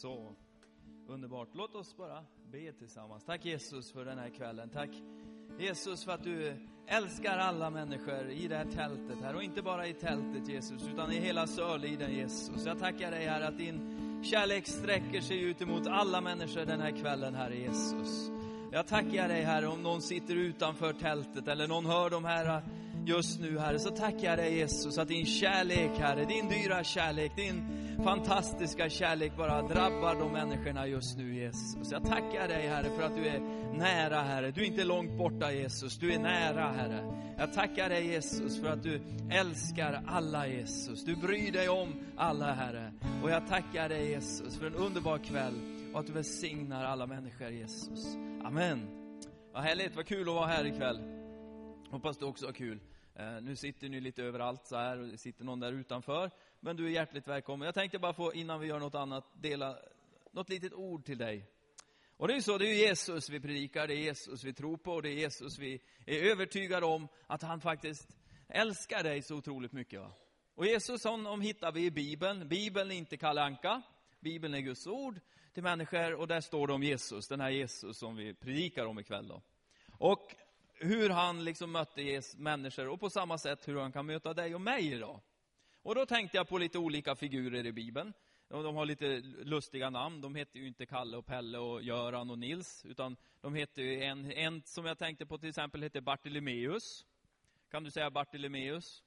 Så underbart. Låt oss bara be tillsammans. Tack Jesus för den här kvällen. Tack Jesus för att du älskar alla människor i det här tältet här. Och inte bara i tältet Jesus, utan i hela Sörliden Jesus. Jag tackar dig här att din kärlek sträcker sig ut emot alla människor den här kvällen, Herre Jesus. Jag tackar dig Herre om någon sitter utanför tältet eller någon hör de här just nu Herre, så tackar jag dig Jesus att din kärlek Herre, din dyra kärlek, din fantastiska kärlek bara drabbar de människorna just nu Jesus. Jag tackar dig Herre för att du är nära Herre. Du är inte långt borta Jesus, du är nära Herre. Jag tackar dig Jesus för att du älskar alla Jesus. Du bryr dig om alla Herre. Och jag tackar dig Jesus för en underbar kväll och att du välsignar alla människor Jesus. Amen. Vad härligt, vad kul att vara här ikväll. Hoppas du också har kul. Eh, nu sitter ni lite överallt så här och det sitter någon där utanför. Men du är hjärtligt välkommen. Jag tänkte bara få, innan vi gör något annat, dela något litet ord till dig. Och det är så, det är Jesus vi predikar, det är Jesus vi tror på, och det är Jesus vi är övertygade om att han faktiskt älskar dig så otroligt mycket. Va? Och Jesus, honom hittar vi i Bibeln. Bibeln är inte Kalle Anka. Bibeln är Guds ord till människor och där står det om Jesus, den här Jesus som vi predikar om ikväll då. Och hur han liksom mötte människor och på samma sätt hur han kan möta dig och mig idag. Och då tänkte jag på lite olika figurer i Bibeln. De har lite lustiga namn. De heter ju inte Kalle och Pelle och Göran och Nils, utan de heter ju en, en som jag tänkte på till exempel heter Bartolomeus. Kan du säga Bartolomeus?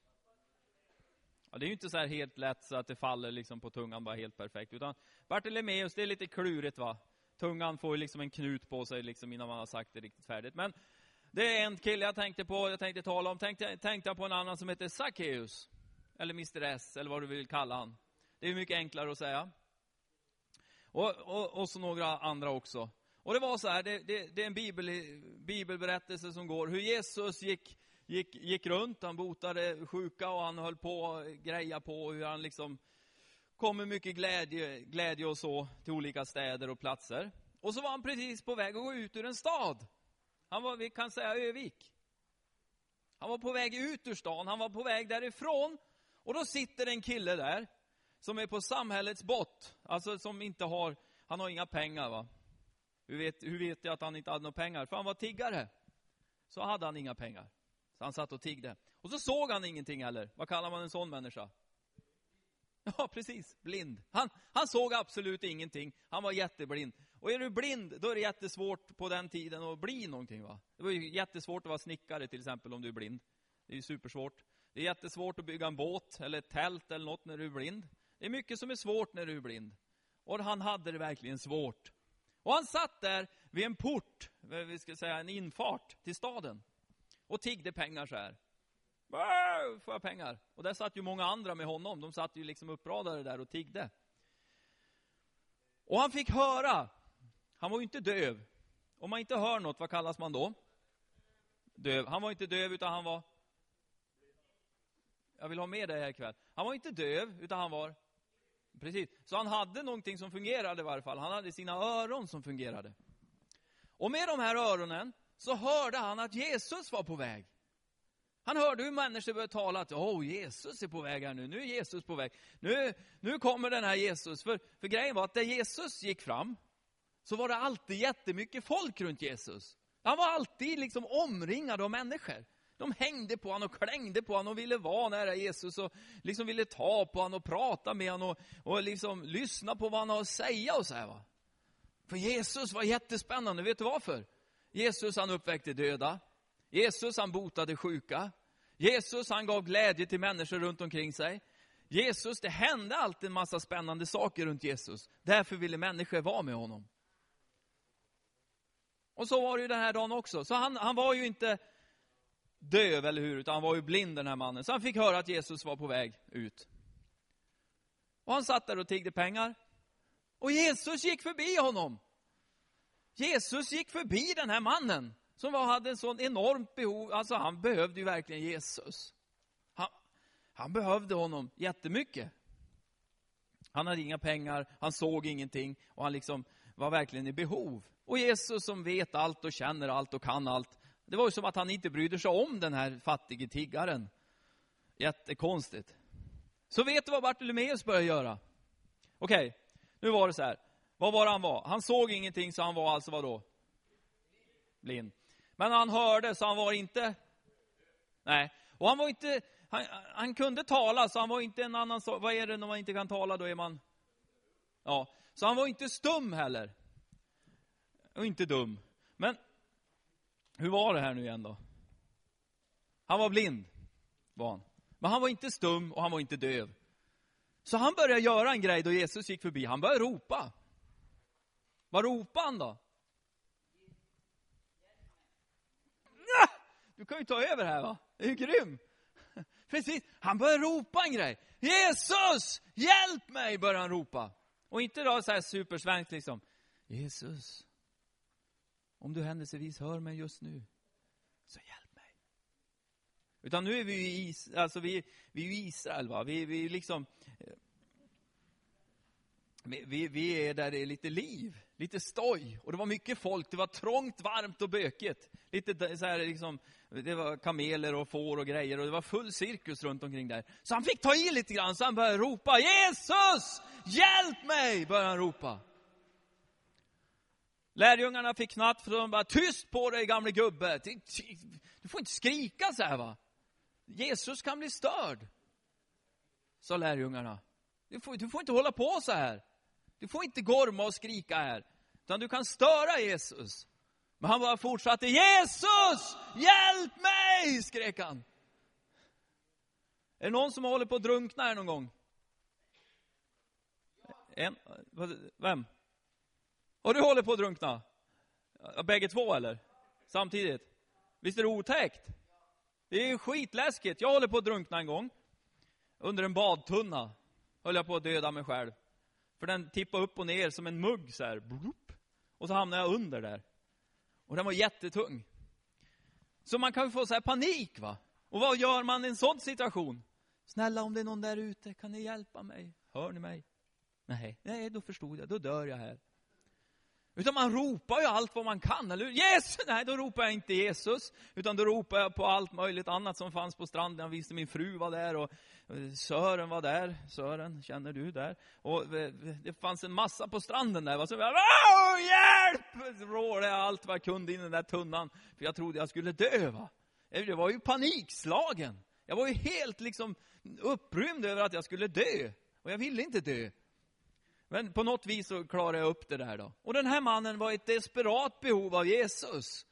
Ja, det är ju inte så här helt lätt så att det faller liksom på tungan bara helt perfekt, utan Bartolomeus, det är lite klurigt va. Tungan får ju liksom en knut på sig liksom innan man har sagt det riktigt färdigt. Men det är en kille jag tänkte på, jag tänkte tala om. Tänkte, tänkte på en annan som heter Sackeus. Eller Mr S, eller vad du vill kalla han. Det är mycket enklare att säga. Och, och, och så några andra också. Och det var så här, det, det, det är en bibel, bibelberättelse som går, hur Jesus gick, gick, gick runt, han botade sjuka och han höll på att greja på hur han liksom kom med mycket glädje, glädje och så till olika städer och platser. Och så var han precis på väg att gå ut ur en stad. Han var, vi kan säga Övik. Han var på väg ut ur stan, han var på väg därifrån. Och då sitter en kille där, som är på samhällets bott. Alltså som inte har, han har inga pengar va. Hur vet, hur vet jag att han inte hade några pengar? För han var tiggare. Så hade han inga pengar. Så han satt och tiggde. Och så såg han ingenting heller. Vad kallar man en sån människa? Ja, precis. Blind. Han, han såg absolut ingenting. Han var jätteblind. Och är du blind, då är det jättesvårt på den tiden att bli någonting. Va? Det var ju jättesvårt att vara snickare till exempel om du är blind. Det är ju supersvårt. Det är jättesvårt att bygga en båt eller ett tält eller något när du är blind. Det är mycket som är svårt när du är blind. Och han hade det verkligen svårt. Och han satt där vid en port, vi ska säga en infart till staden. Och tiggde pengar så här. Får jag pengar? Och där satt ju många andra med honom. De satt ju liksom uppradade där och tiggde. Och han fick höra han var ju inte döv. Om man inte hör något, vad kallas man då? Döv. Han var inte döv, utan han var... Jag vill ha med dig här ikväll. Han var inte döv, utan han var... Precis. Så han hade någonting som fungerade i varje fall. Han hade sina öron som fungerade. Och med de här öronen så hörde han att Jesus var på väg. Han hörde hur människor började tala att oh, Jesus är på väg här nu, nu är Jesus på väg. Nu, nu kommer den här Jesus. För, för grejen var att där Jesus gick fram, så var det alltid jättemycket folk runt Jesus. Han var alltid liksom omringad av människor. De hängde på honom och klängde på honom och ville vara nära Jesus och liksom ville ta på honom och prata med honom och, och liksom lyssna på vad han har att säga och så här, va. För Jesus var jättespännande, vet du varför? Jesus han uppväckte döda. Jesus han botade sjuka. Jesus han gav glädje till människor runt omkring sig. Jesus, det hände alltid en massa spännande saker runt Jesus. Därför ville människor vara med honom. Och så var det ju den här dagen också. Så han, han var ju inte döv, eller hur? Utan han var ju blind den här mannen. Så han fick höra att Jesus var på väg ut. Och han satt där och tiggde pengar. Och Jesus gick förbi honom. Jesus gick förbi den här mannen. Som var, hade en sån enormt behov. Alltså han behövde ju verkligen Jesus. Han, han behövde honom jättemycket. Han hade inga pengar, han såg ingenting och han liksom var verkligen i behov. Och Jesus som vet allt och känner allt och kan allt. Det var ju som att han inte brydde sig om den här fattige tiggaren. Jättekonstigt. Så vet du vad Bartolomeus började göra? Okej, okay, nu var det så här. Vad var det han var? Han såg ingenting, så han var alltså vad då? Blind. Men han hörde, så han var inte? Nej. Och han var inte, han, han kunde tala, så han var inte en annan sak. Vad är det när man inte kan tala, då är man? Ja. Så han var inte stum heller. Och inte dum. Men, hur var det här nu igen då? Han var blind, var han. Men han var inte stum och han var inte döv. Så han började göra en grej då Jesus gick förbi. Han började ropa. Vad ropade han då? Du kan ju ta över här va? Det är ju grym. Precis, han började ropa en grej. Jesus, hjälp mig, började han ropa. Och inte då så här supersvenskt liksom. Jesus, om du händelsevis hör mig just nu, så hjälp mig. Utan nu är vi i, alltså vi, vi är Israel, va? Vi, vi liksom, eh, vi, vi är där det är lite liv, lite stoj. Och det var mycket folk, det var trångt, varmt och bökigt. Lite så här liksom, det var kameler och får och grejer och det var full cirkus runt omkring där. Så han fick ta i lite grann, så han började ropa Jesus! Hjälp mig! började han ropa. Lärjungarna fick knappt, för de bara, tyst på dig gamle gubbe! Du får inte skrika så här va! Jesus kan bli störd! Sa lärjungarna. Du får, du får inte hålla på så här. Du får inte gorma och skrika här. Utan du kan störa Jesus. Men han bara fortsatte, Jesus! Hjälp mig! skrek han. Är det någon som håller på att drunkna här någon gång? En, vem? Och du håller på att drunkna? Bägge två eller? Samtidigt? Visst är det otäckt? Det är skitläskigt. Jag håller på att drunkna en gång. Under en badtunna höll jag på att döda mig själv. För den tippade upp och ner som en mugg så här. Och så hamnade jag under där. Och den var jättetung. Så man kan ju få så här panik va. Och vad gör man i en sån situation? Snälla om det är någon där ute, kan ni hjälpa mig? Hör ni mig? Nej, nej, då förstod jag, då dör jag här. Utan man ropar ju allt vad man kan, eller hur? Jesus! Nej, då ropar jag inte Jesus, utan då ropar jag på allt möjligt annat som fanns på stranden. Jag visste min fru var där och eh, Sören var där. Sören, känner du där? Och eh, eh, det fanns en massa på stranden där. Så jag, hjälp! rålade jag allt vad jag kunde in i den där tunnan. För jag trodde jag skulle dö, va? Jag var ju panikslagen. Jag var ju helt liksom upprymd över att jag skulle dö. Och jag ville inte dö. Men på något vis så klarade jag upp det där då. Och den här mannen var i ett desperat behov av Jesus.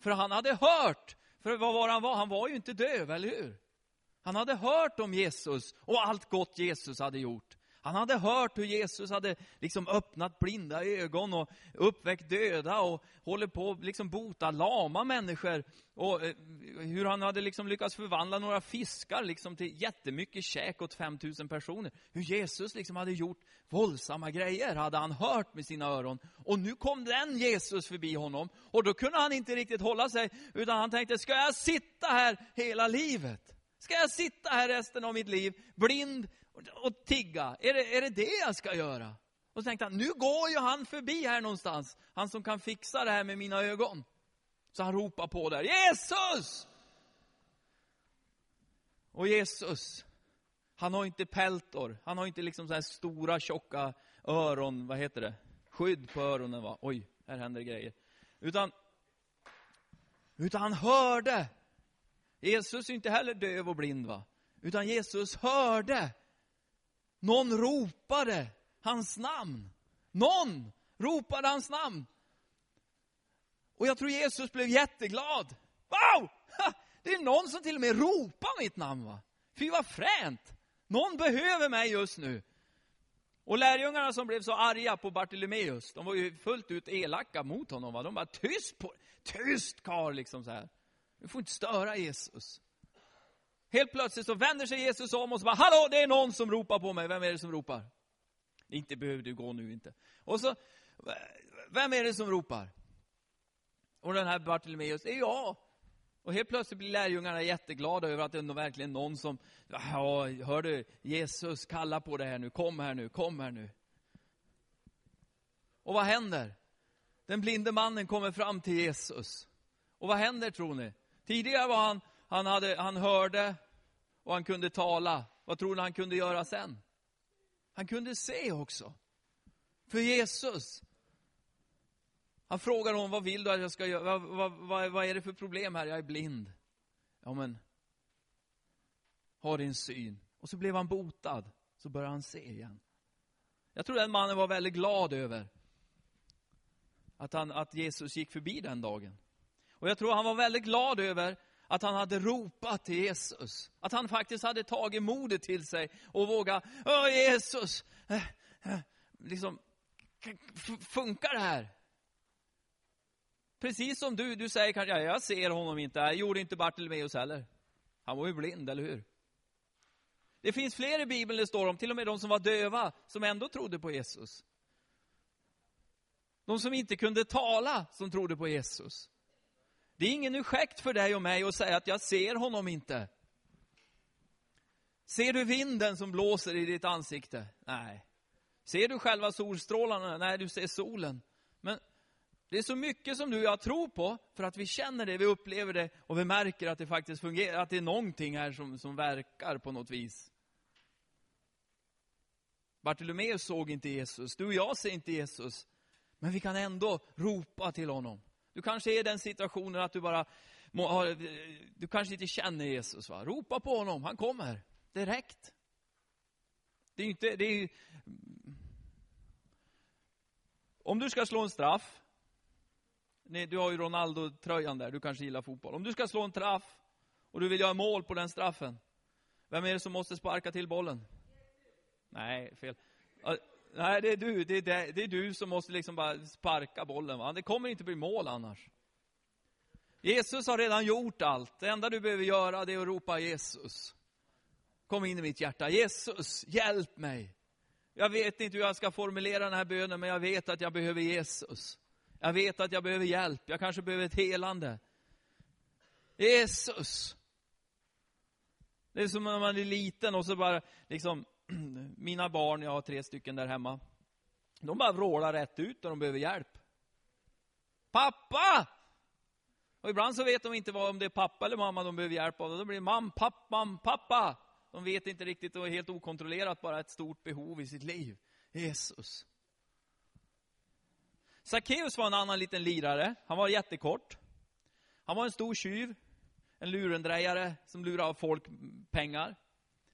För han hade hört, för vad var han var? Han var ju inte döv, eller hur? Han hade hört om Jesus och allt gott Jesus hade gjort. Han hade hört hur Jesus hade liksom öppnat blinda ögon och uppväckt döda och håller på att liksom bota lama människor. Och eh, hur han hade liksom lyckats förvandla några fiskar liksom till jättemycket käk åt 5000 personer. Hur Jesus liksom hade gjort våldsamma grejer, hade han hört med sina öron. Och nu kom den Jesus förbi honom. Och då kunde han inte riktigt hålla sig, utan han tänkte, ska jag sitta här hela livet? Ska jag sitta här resten av mitt liv, blind och tigga? Är det, är det det jag ska göra? Och så tänkte han, nu går ju han förbi här någonstans. Han som kan fixa det här med mina ögon. Så han ropar på där, Jesus! Och Jesus, han har inte peltor. Han har inte liksom så här stora tjocka öron, vad heter det? Skydd på öronen va? Oj, här händer grejer. Utan, utan han hörde Jesus är inte heller döv och blind, va? Utan Jesus hörde. Någon ropade hans namn. Någon ropade hans namn. Och jag tror Jesus blev jätteglad. Wow! Det är någon som till och med ropar mitt namn, va? Fy vad fränt! Någon behöver mig just nu. Och lärjungarna som blev så arga på Bartolomeus, de var ju fullt ut elaka mot honom. Va? De bara, tyst på Tyst karl, liksom så här. Du får inte störa Jesus. Helt plötsligt så vänder sig Jesus om och så bara, hallå, det är någon som ropar på mig. Vem är det som ropar? Inte behöver du gå nu inte. Och så, vem är det som ropar? Och den här Bartolomeus, det är jag. Och helt plötsligt blir lärjungarna jätteglada över att det är verkligen någon som, ja, hör du, Jesus, kalla på det här nu, kom här nu, kom här nu. Och vad händer? Den blinde mannen kommer fram till Jesus. Och vad händer tror ni? Tidigare var han, han, hade, han hörde och han kunde tala. Vad tror ni han kunde göra sen? Han kunde se också. För Jesus. Han frågar honom, vad vill du att jag ska göra? Vad, vad, vad, vad är det för problem här? Jag är blind. Ja men, ha din syn. Och så blev han botad. Så började han se igen. Jag tror den mannen var väldigt glad över att, han, att Jesus gick förbi den dagen. Och jag tror han var väldigt glad över att han hade ropat till Jesus. Att han faktiskt hade tagit modet till sig och vågat, Åh Jesus, eh, eh, liksom, funkar det här? Precis som du, du säger kanske, jag ser honom inte, jag gjorde inte Bartolomeus heller. Han var ju blind, eller hur? Det finns fler i Bibeln det står om, till och med de som var döva, som ändå trodde på Jesus. De som inte kunde tala, som trodde på Jesus. Det är ingen ursäkt för dig och mig att säga att jag ser honom inte. Ser du vinden som blåser i ditt ansikte? Nej. Ser du själva solstrålarna? Nej, du ser solen. Men det är så mycket som du och jag tror på, för att vi känner det, vi upplever det och vi märker att det faktiskt fungerar, att det är någonting här som, som verkar på något vis. Bartolomeus såg inte Jesus, du och jag ser inte Jesus. Men vi kan ändå ropa till honom. Du kanske är i den situationen att du bara, du kanske inte känner Jesus. Va? Ropa på honom, han kommer direkt. Det är inte, det är, om du ska slå en straff, nej, du har ju Ronaldo-tröjan där, du kanske gillar fotboll. Om du ska slå en straff och du vill göra mål på den straffen, vem är det som måste sparka till bollen? Nej, fel. Nej, det är du. Det är, det, det är du som måste liksom bara sparka bollen. Va? Det kommer inte bli mål annars. Jesus har redan gjort allt. Det enda du behöver göra det är att ropa Jesus. Kom in i mitt hjärta. Jesus, hjälp mig. Jag vet inte hur jag ska formulera den här bönen, men jag vet att jag behöver Jesus. Jag vet att jag behöver hjälp. Jag kanske behöver ett helande. Jesus. Det är som när man är liten och så bara liksom mina barn, jag har tre stycken där hemma, de bara vrålar rätt ut när de behöver hjälp. Pappa! Och ibland så vet de inte vad, om det är pappa eller mamma de behöver hjälp av. Då blir det mam, papp, mam, pappa. De vet inte riktigt och är helt okontrollerat bara ett stort behov i sitt liv. Jesus. Sackeus var en annan liten lirare. Han var jättekort. Han var en stor tjuv. En lurendrejare som lurade av folk pengar.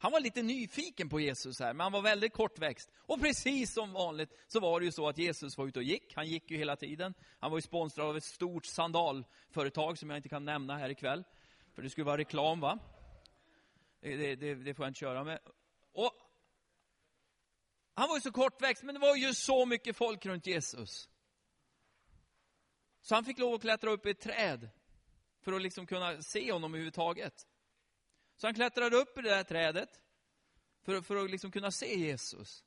Han var lite nyfiken på Jesus här, men han var väldigt kortväxt. Och precis som vanligt så var det ju så att Jesus var ute och gick. Han gick ju hela tiden. Han var ju sponsrad av ett stort sandalföretag som jag inte kan nämna här ikväll. För det skulle vara reklam, va? Det, det, det får jag inte köra med. Och han var ju så kortväxt, men det var ju så mycket folk runt Jesus. Så han fick lov att klättra upp i ett träd för att liksom kunna se honom överhuvudtaget. Så han klättrade upp i det där trädet för, för att liksom kunna se Jesus.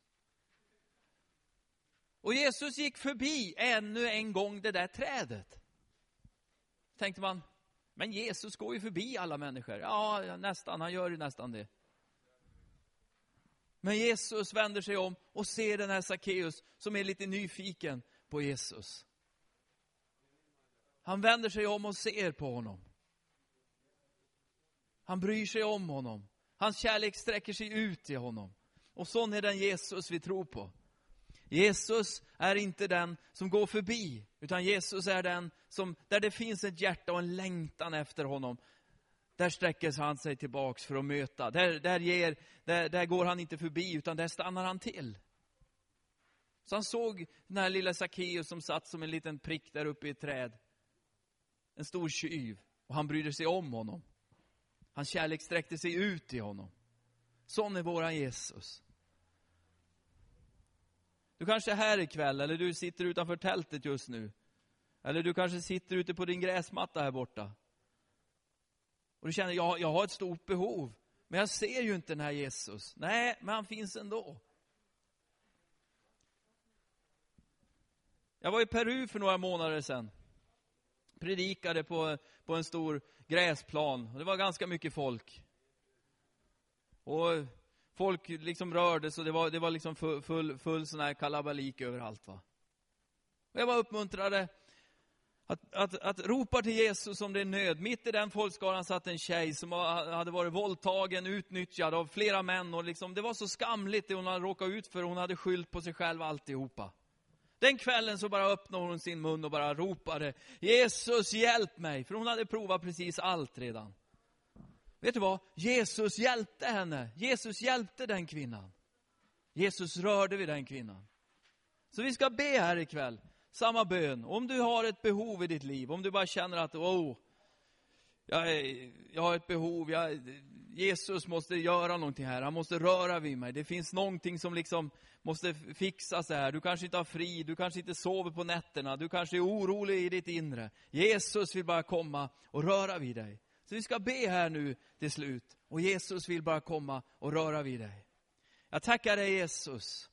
Och Jesus gick förbi ännu en gång det där trädet. Tänkte man, men Jesus går ju förbi alla människor. Ja, nästan, han gör ju nästan det. Men Jesus vänder sig om och ser den här Sackeus som är lite nyfiken på Jesus. Han vänder sig om och ser på honom. Han bryr sig om honom. Hans kärlek sträcker sig ut till honom. Och sån är den Jesus vi tror på. Jesus är inte den som går förbi, utan Jesus är den som, där det finns ett hjärta och en längtan efter honom. Där sträcker han sig tillbaks för att möta. Där, där, ger, där, där går han inte förbi, utan där stannar han till. Så han såg den här lilla Sackeus som satt som en liten prick där uppe i ett träd. En stor tjuv. Och han brydde sig om honom. Hans kärlek sträckte sig ut till honom. Sån är våran Jesus. Du kanske är här ikväll, eller du sitter utanför tältet just nu. Eller du kanske sitter ute på din gräsmatta här borta. Och du känner, jag, jag har ett stort behov. Men jag ser ju inte den här Jesus. Nej, men han finns ändå. Jag var i Peru för några månader sedan predikade på, på en stor gräsplan. Och det var ganska mycket folk. Och folk liksom rördes och det var, det var liksom full, full, full sån här kalabalik överallt. Va? Och jag var uppmuntrade att, att, att ropa till Jesus om det är nöd. Mitt i den folkskaran satt en tjej som hade varit våldtagen, utnyttjad av flera män. Och liksom, det var så skamligt det hon hade råkat ut för. Hon hade skyllt på sig själv alltihopa. Den kvällen så bara öppnade hon sin mun och bara ropade, Jesus hjälp mig! För hon hade provat precis allt redan. Vet du vad? Jesus hjälpte henne. Jesus hjälpte den kvinnan. Jesus rörde vid den kvinnan. Så vi ska be här ikväll, samma bön. Om du har ett behov i ditt liv, om du bara känner att, oh, jag, är, jag har ett behov, jag, Jesus måste göra någonting här, han måste röra vid mig. Det finns någonting som liksom måste fixas här. Du kanske inte har fri, du kanske inte sover på nätterna, du kanske är orolig i ditt inre. Jesus vill bara komma och röra vid dig. Så vi ska be här nu till slut. Och Jesus vill bara komma och röra vid dig. Jag tackar dig Jesus,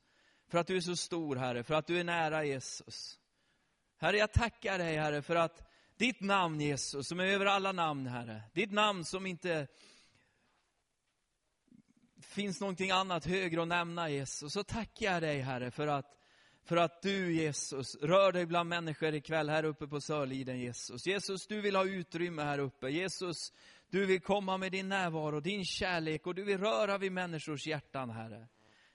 för att du är så stor Herre, för att du är nära Jesus. Herre, jag tackar dig Herre för att ditt namn Jesus, som är över alla namn Herre, ditt namn som inte finns någonting annat högre att nämna Jesus, så tackar jag dig Herre för att, för att du Jesus rör dig bland människor ikväll här uppe på Sörliden Jesus. Jesus, du vill ha utrymme här uppe. Jesus, du vill komma med din närvaro, din kärlek och du vill röra vid människors hjärtan Herre.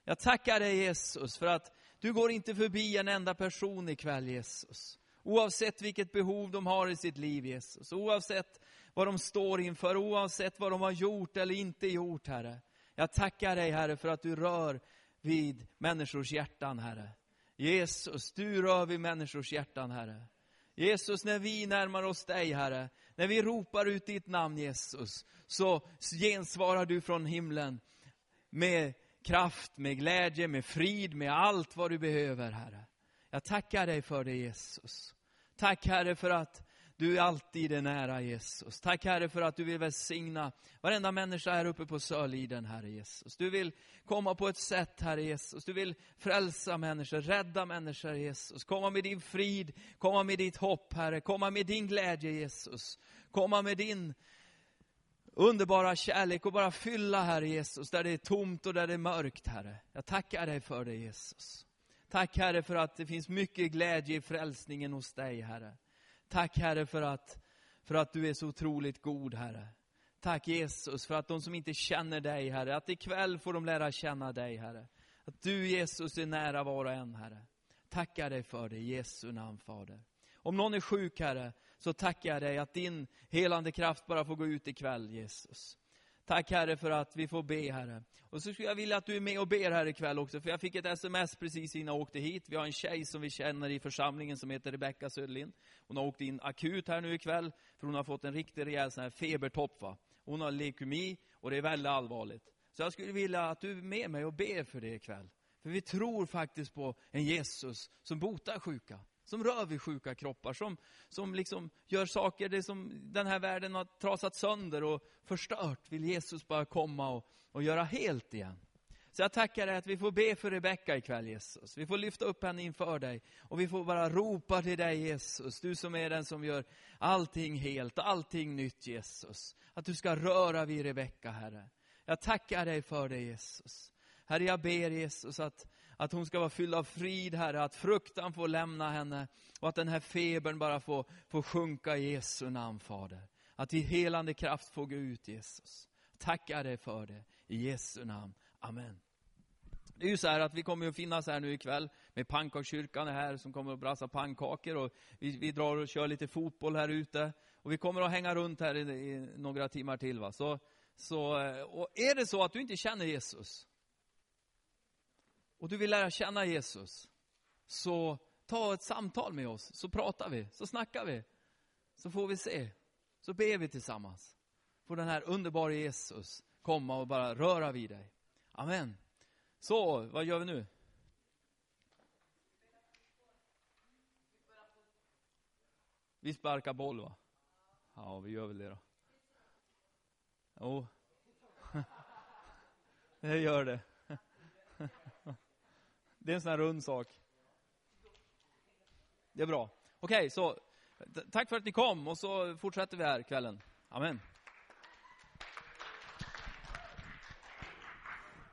Jag tackar dig Jesus för att du går inte förbi en enda person ikväll Jesus. Oavsett vilket behov de har i sitt liv Jesus. Oavsett vad de står inför, oavsett vad de har gjort eller inte gjort Herre. Jag tackar dig Herre för att du rör vid människors hjärtan Herre. Jesus, du rör vid människors hjärtan Herre. Jesus, när vi närmar oss dig Herre, när vi ropar ut ditt namn Jesus, så gensvarar du från himlen med kraft, med glädje, med frid, med allt vad du behöver Herre. Jag tackar dig för det Jesus. Tack Herre för att du är alltid är nära Jesus. Tack Herre för att du vill välsigna varenda människa här uppe på Sörliden, Herre Jesus. Du vill komma på ett sätt, Herre Jesus. Du vill frälsa människor, rädda människor, Jesus. Komma med din frid, komma med ditt hopp, Herre. Komma med din glädje, Jesus. Komma med din underbara kärlek och bara fylla, Herre Jesus, där det är tomt och där det är mörkt, Herre. Jag tackar dig för det, Jesus. Tack, Herre, för att det finns mycket glädje i frälsningen hos dig, Herre. Tack Herre för att, för att du är så otroligt god Herre. Tack Jesus för att de som inte känner dig Herre, att ikväll får de lära känna dig Herre. Att du Jesus är nära var och en Herre. Tackar dig för det i Jesu namn Fader. Om någon är sjuk Herre, så tackar jag dig att din helande kraft bara får gå ut ikväll Jesus. Tack Herre för att vi får be Herre. Och så skulle jag vilja att du är med och ber här ikväll också, för jag fick ett sms precis innan jag åkte hit. Vi har en tjej som vi känner i församlingen som heter Rebecka Söderlind. Hon har åkt in akut här nu ikväll, för hon har fått en riktigt rejäl sån här febertopp. Va? Hon har leukemi och det är väldigt allvarligt. Så jag skulle vilja att du är med mig och ber för det ikväll. För vi tror faktiskt på en Jesus som botar sjuka som rör vid sjuka kroppar, som, som liksom gör saker det som den här världen har trasat sönder och förstört, vill Jesus bara komma och, och göra helt igen. Så jag tackar dig att vi får be för Rebecka ikväll Jesus. Vi får lyfta upp henne inför dig. Och vi får bara ropa till dig Jesus, du som är den som gör allting helt, allting nytt Jesus. Att du ska röra vid Rebecka Herre. Jag tackar dig för det Jesus. Herre jag ber Jesus att att hon ska vara fylld av frid, Herre, att fruktan får lämna henne och att den här febern bara får, får sjunka i Jesu namn, Fader. Att din helande kraft får gå ut, Jesus. Tackar dig för det, i Jesu namn. Amen. Det är ju så här att vi kommer att finnas här nu ikväll med pannkakskyrkan här som kommer att brassa pannkakor och vi, vi drar och kör lite fotboll här ute. Och vi kommer att hänga runt här i, i några timmar till. Va? Så, så, och är det så att du inte känner Jesus, och du vill lära känna Jesus, så ta ett samtal med oss, så pratar vi, så snackar vi. Så får vi se. Så ber vi tillsammans. Får den här underbara Jesus komma och bara röra vid dig. Amen. Så, vad gör vi nu? Vi sparkar boll va? Ja, vi gör väl det då. Jo. Det gör det. Det är en sån här rund sak. Det är bra. Okej, okay, så tack för att ni kom och så fortsätter vi här kvällen. Amen.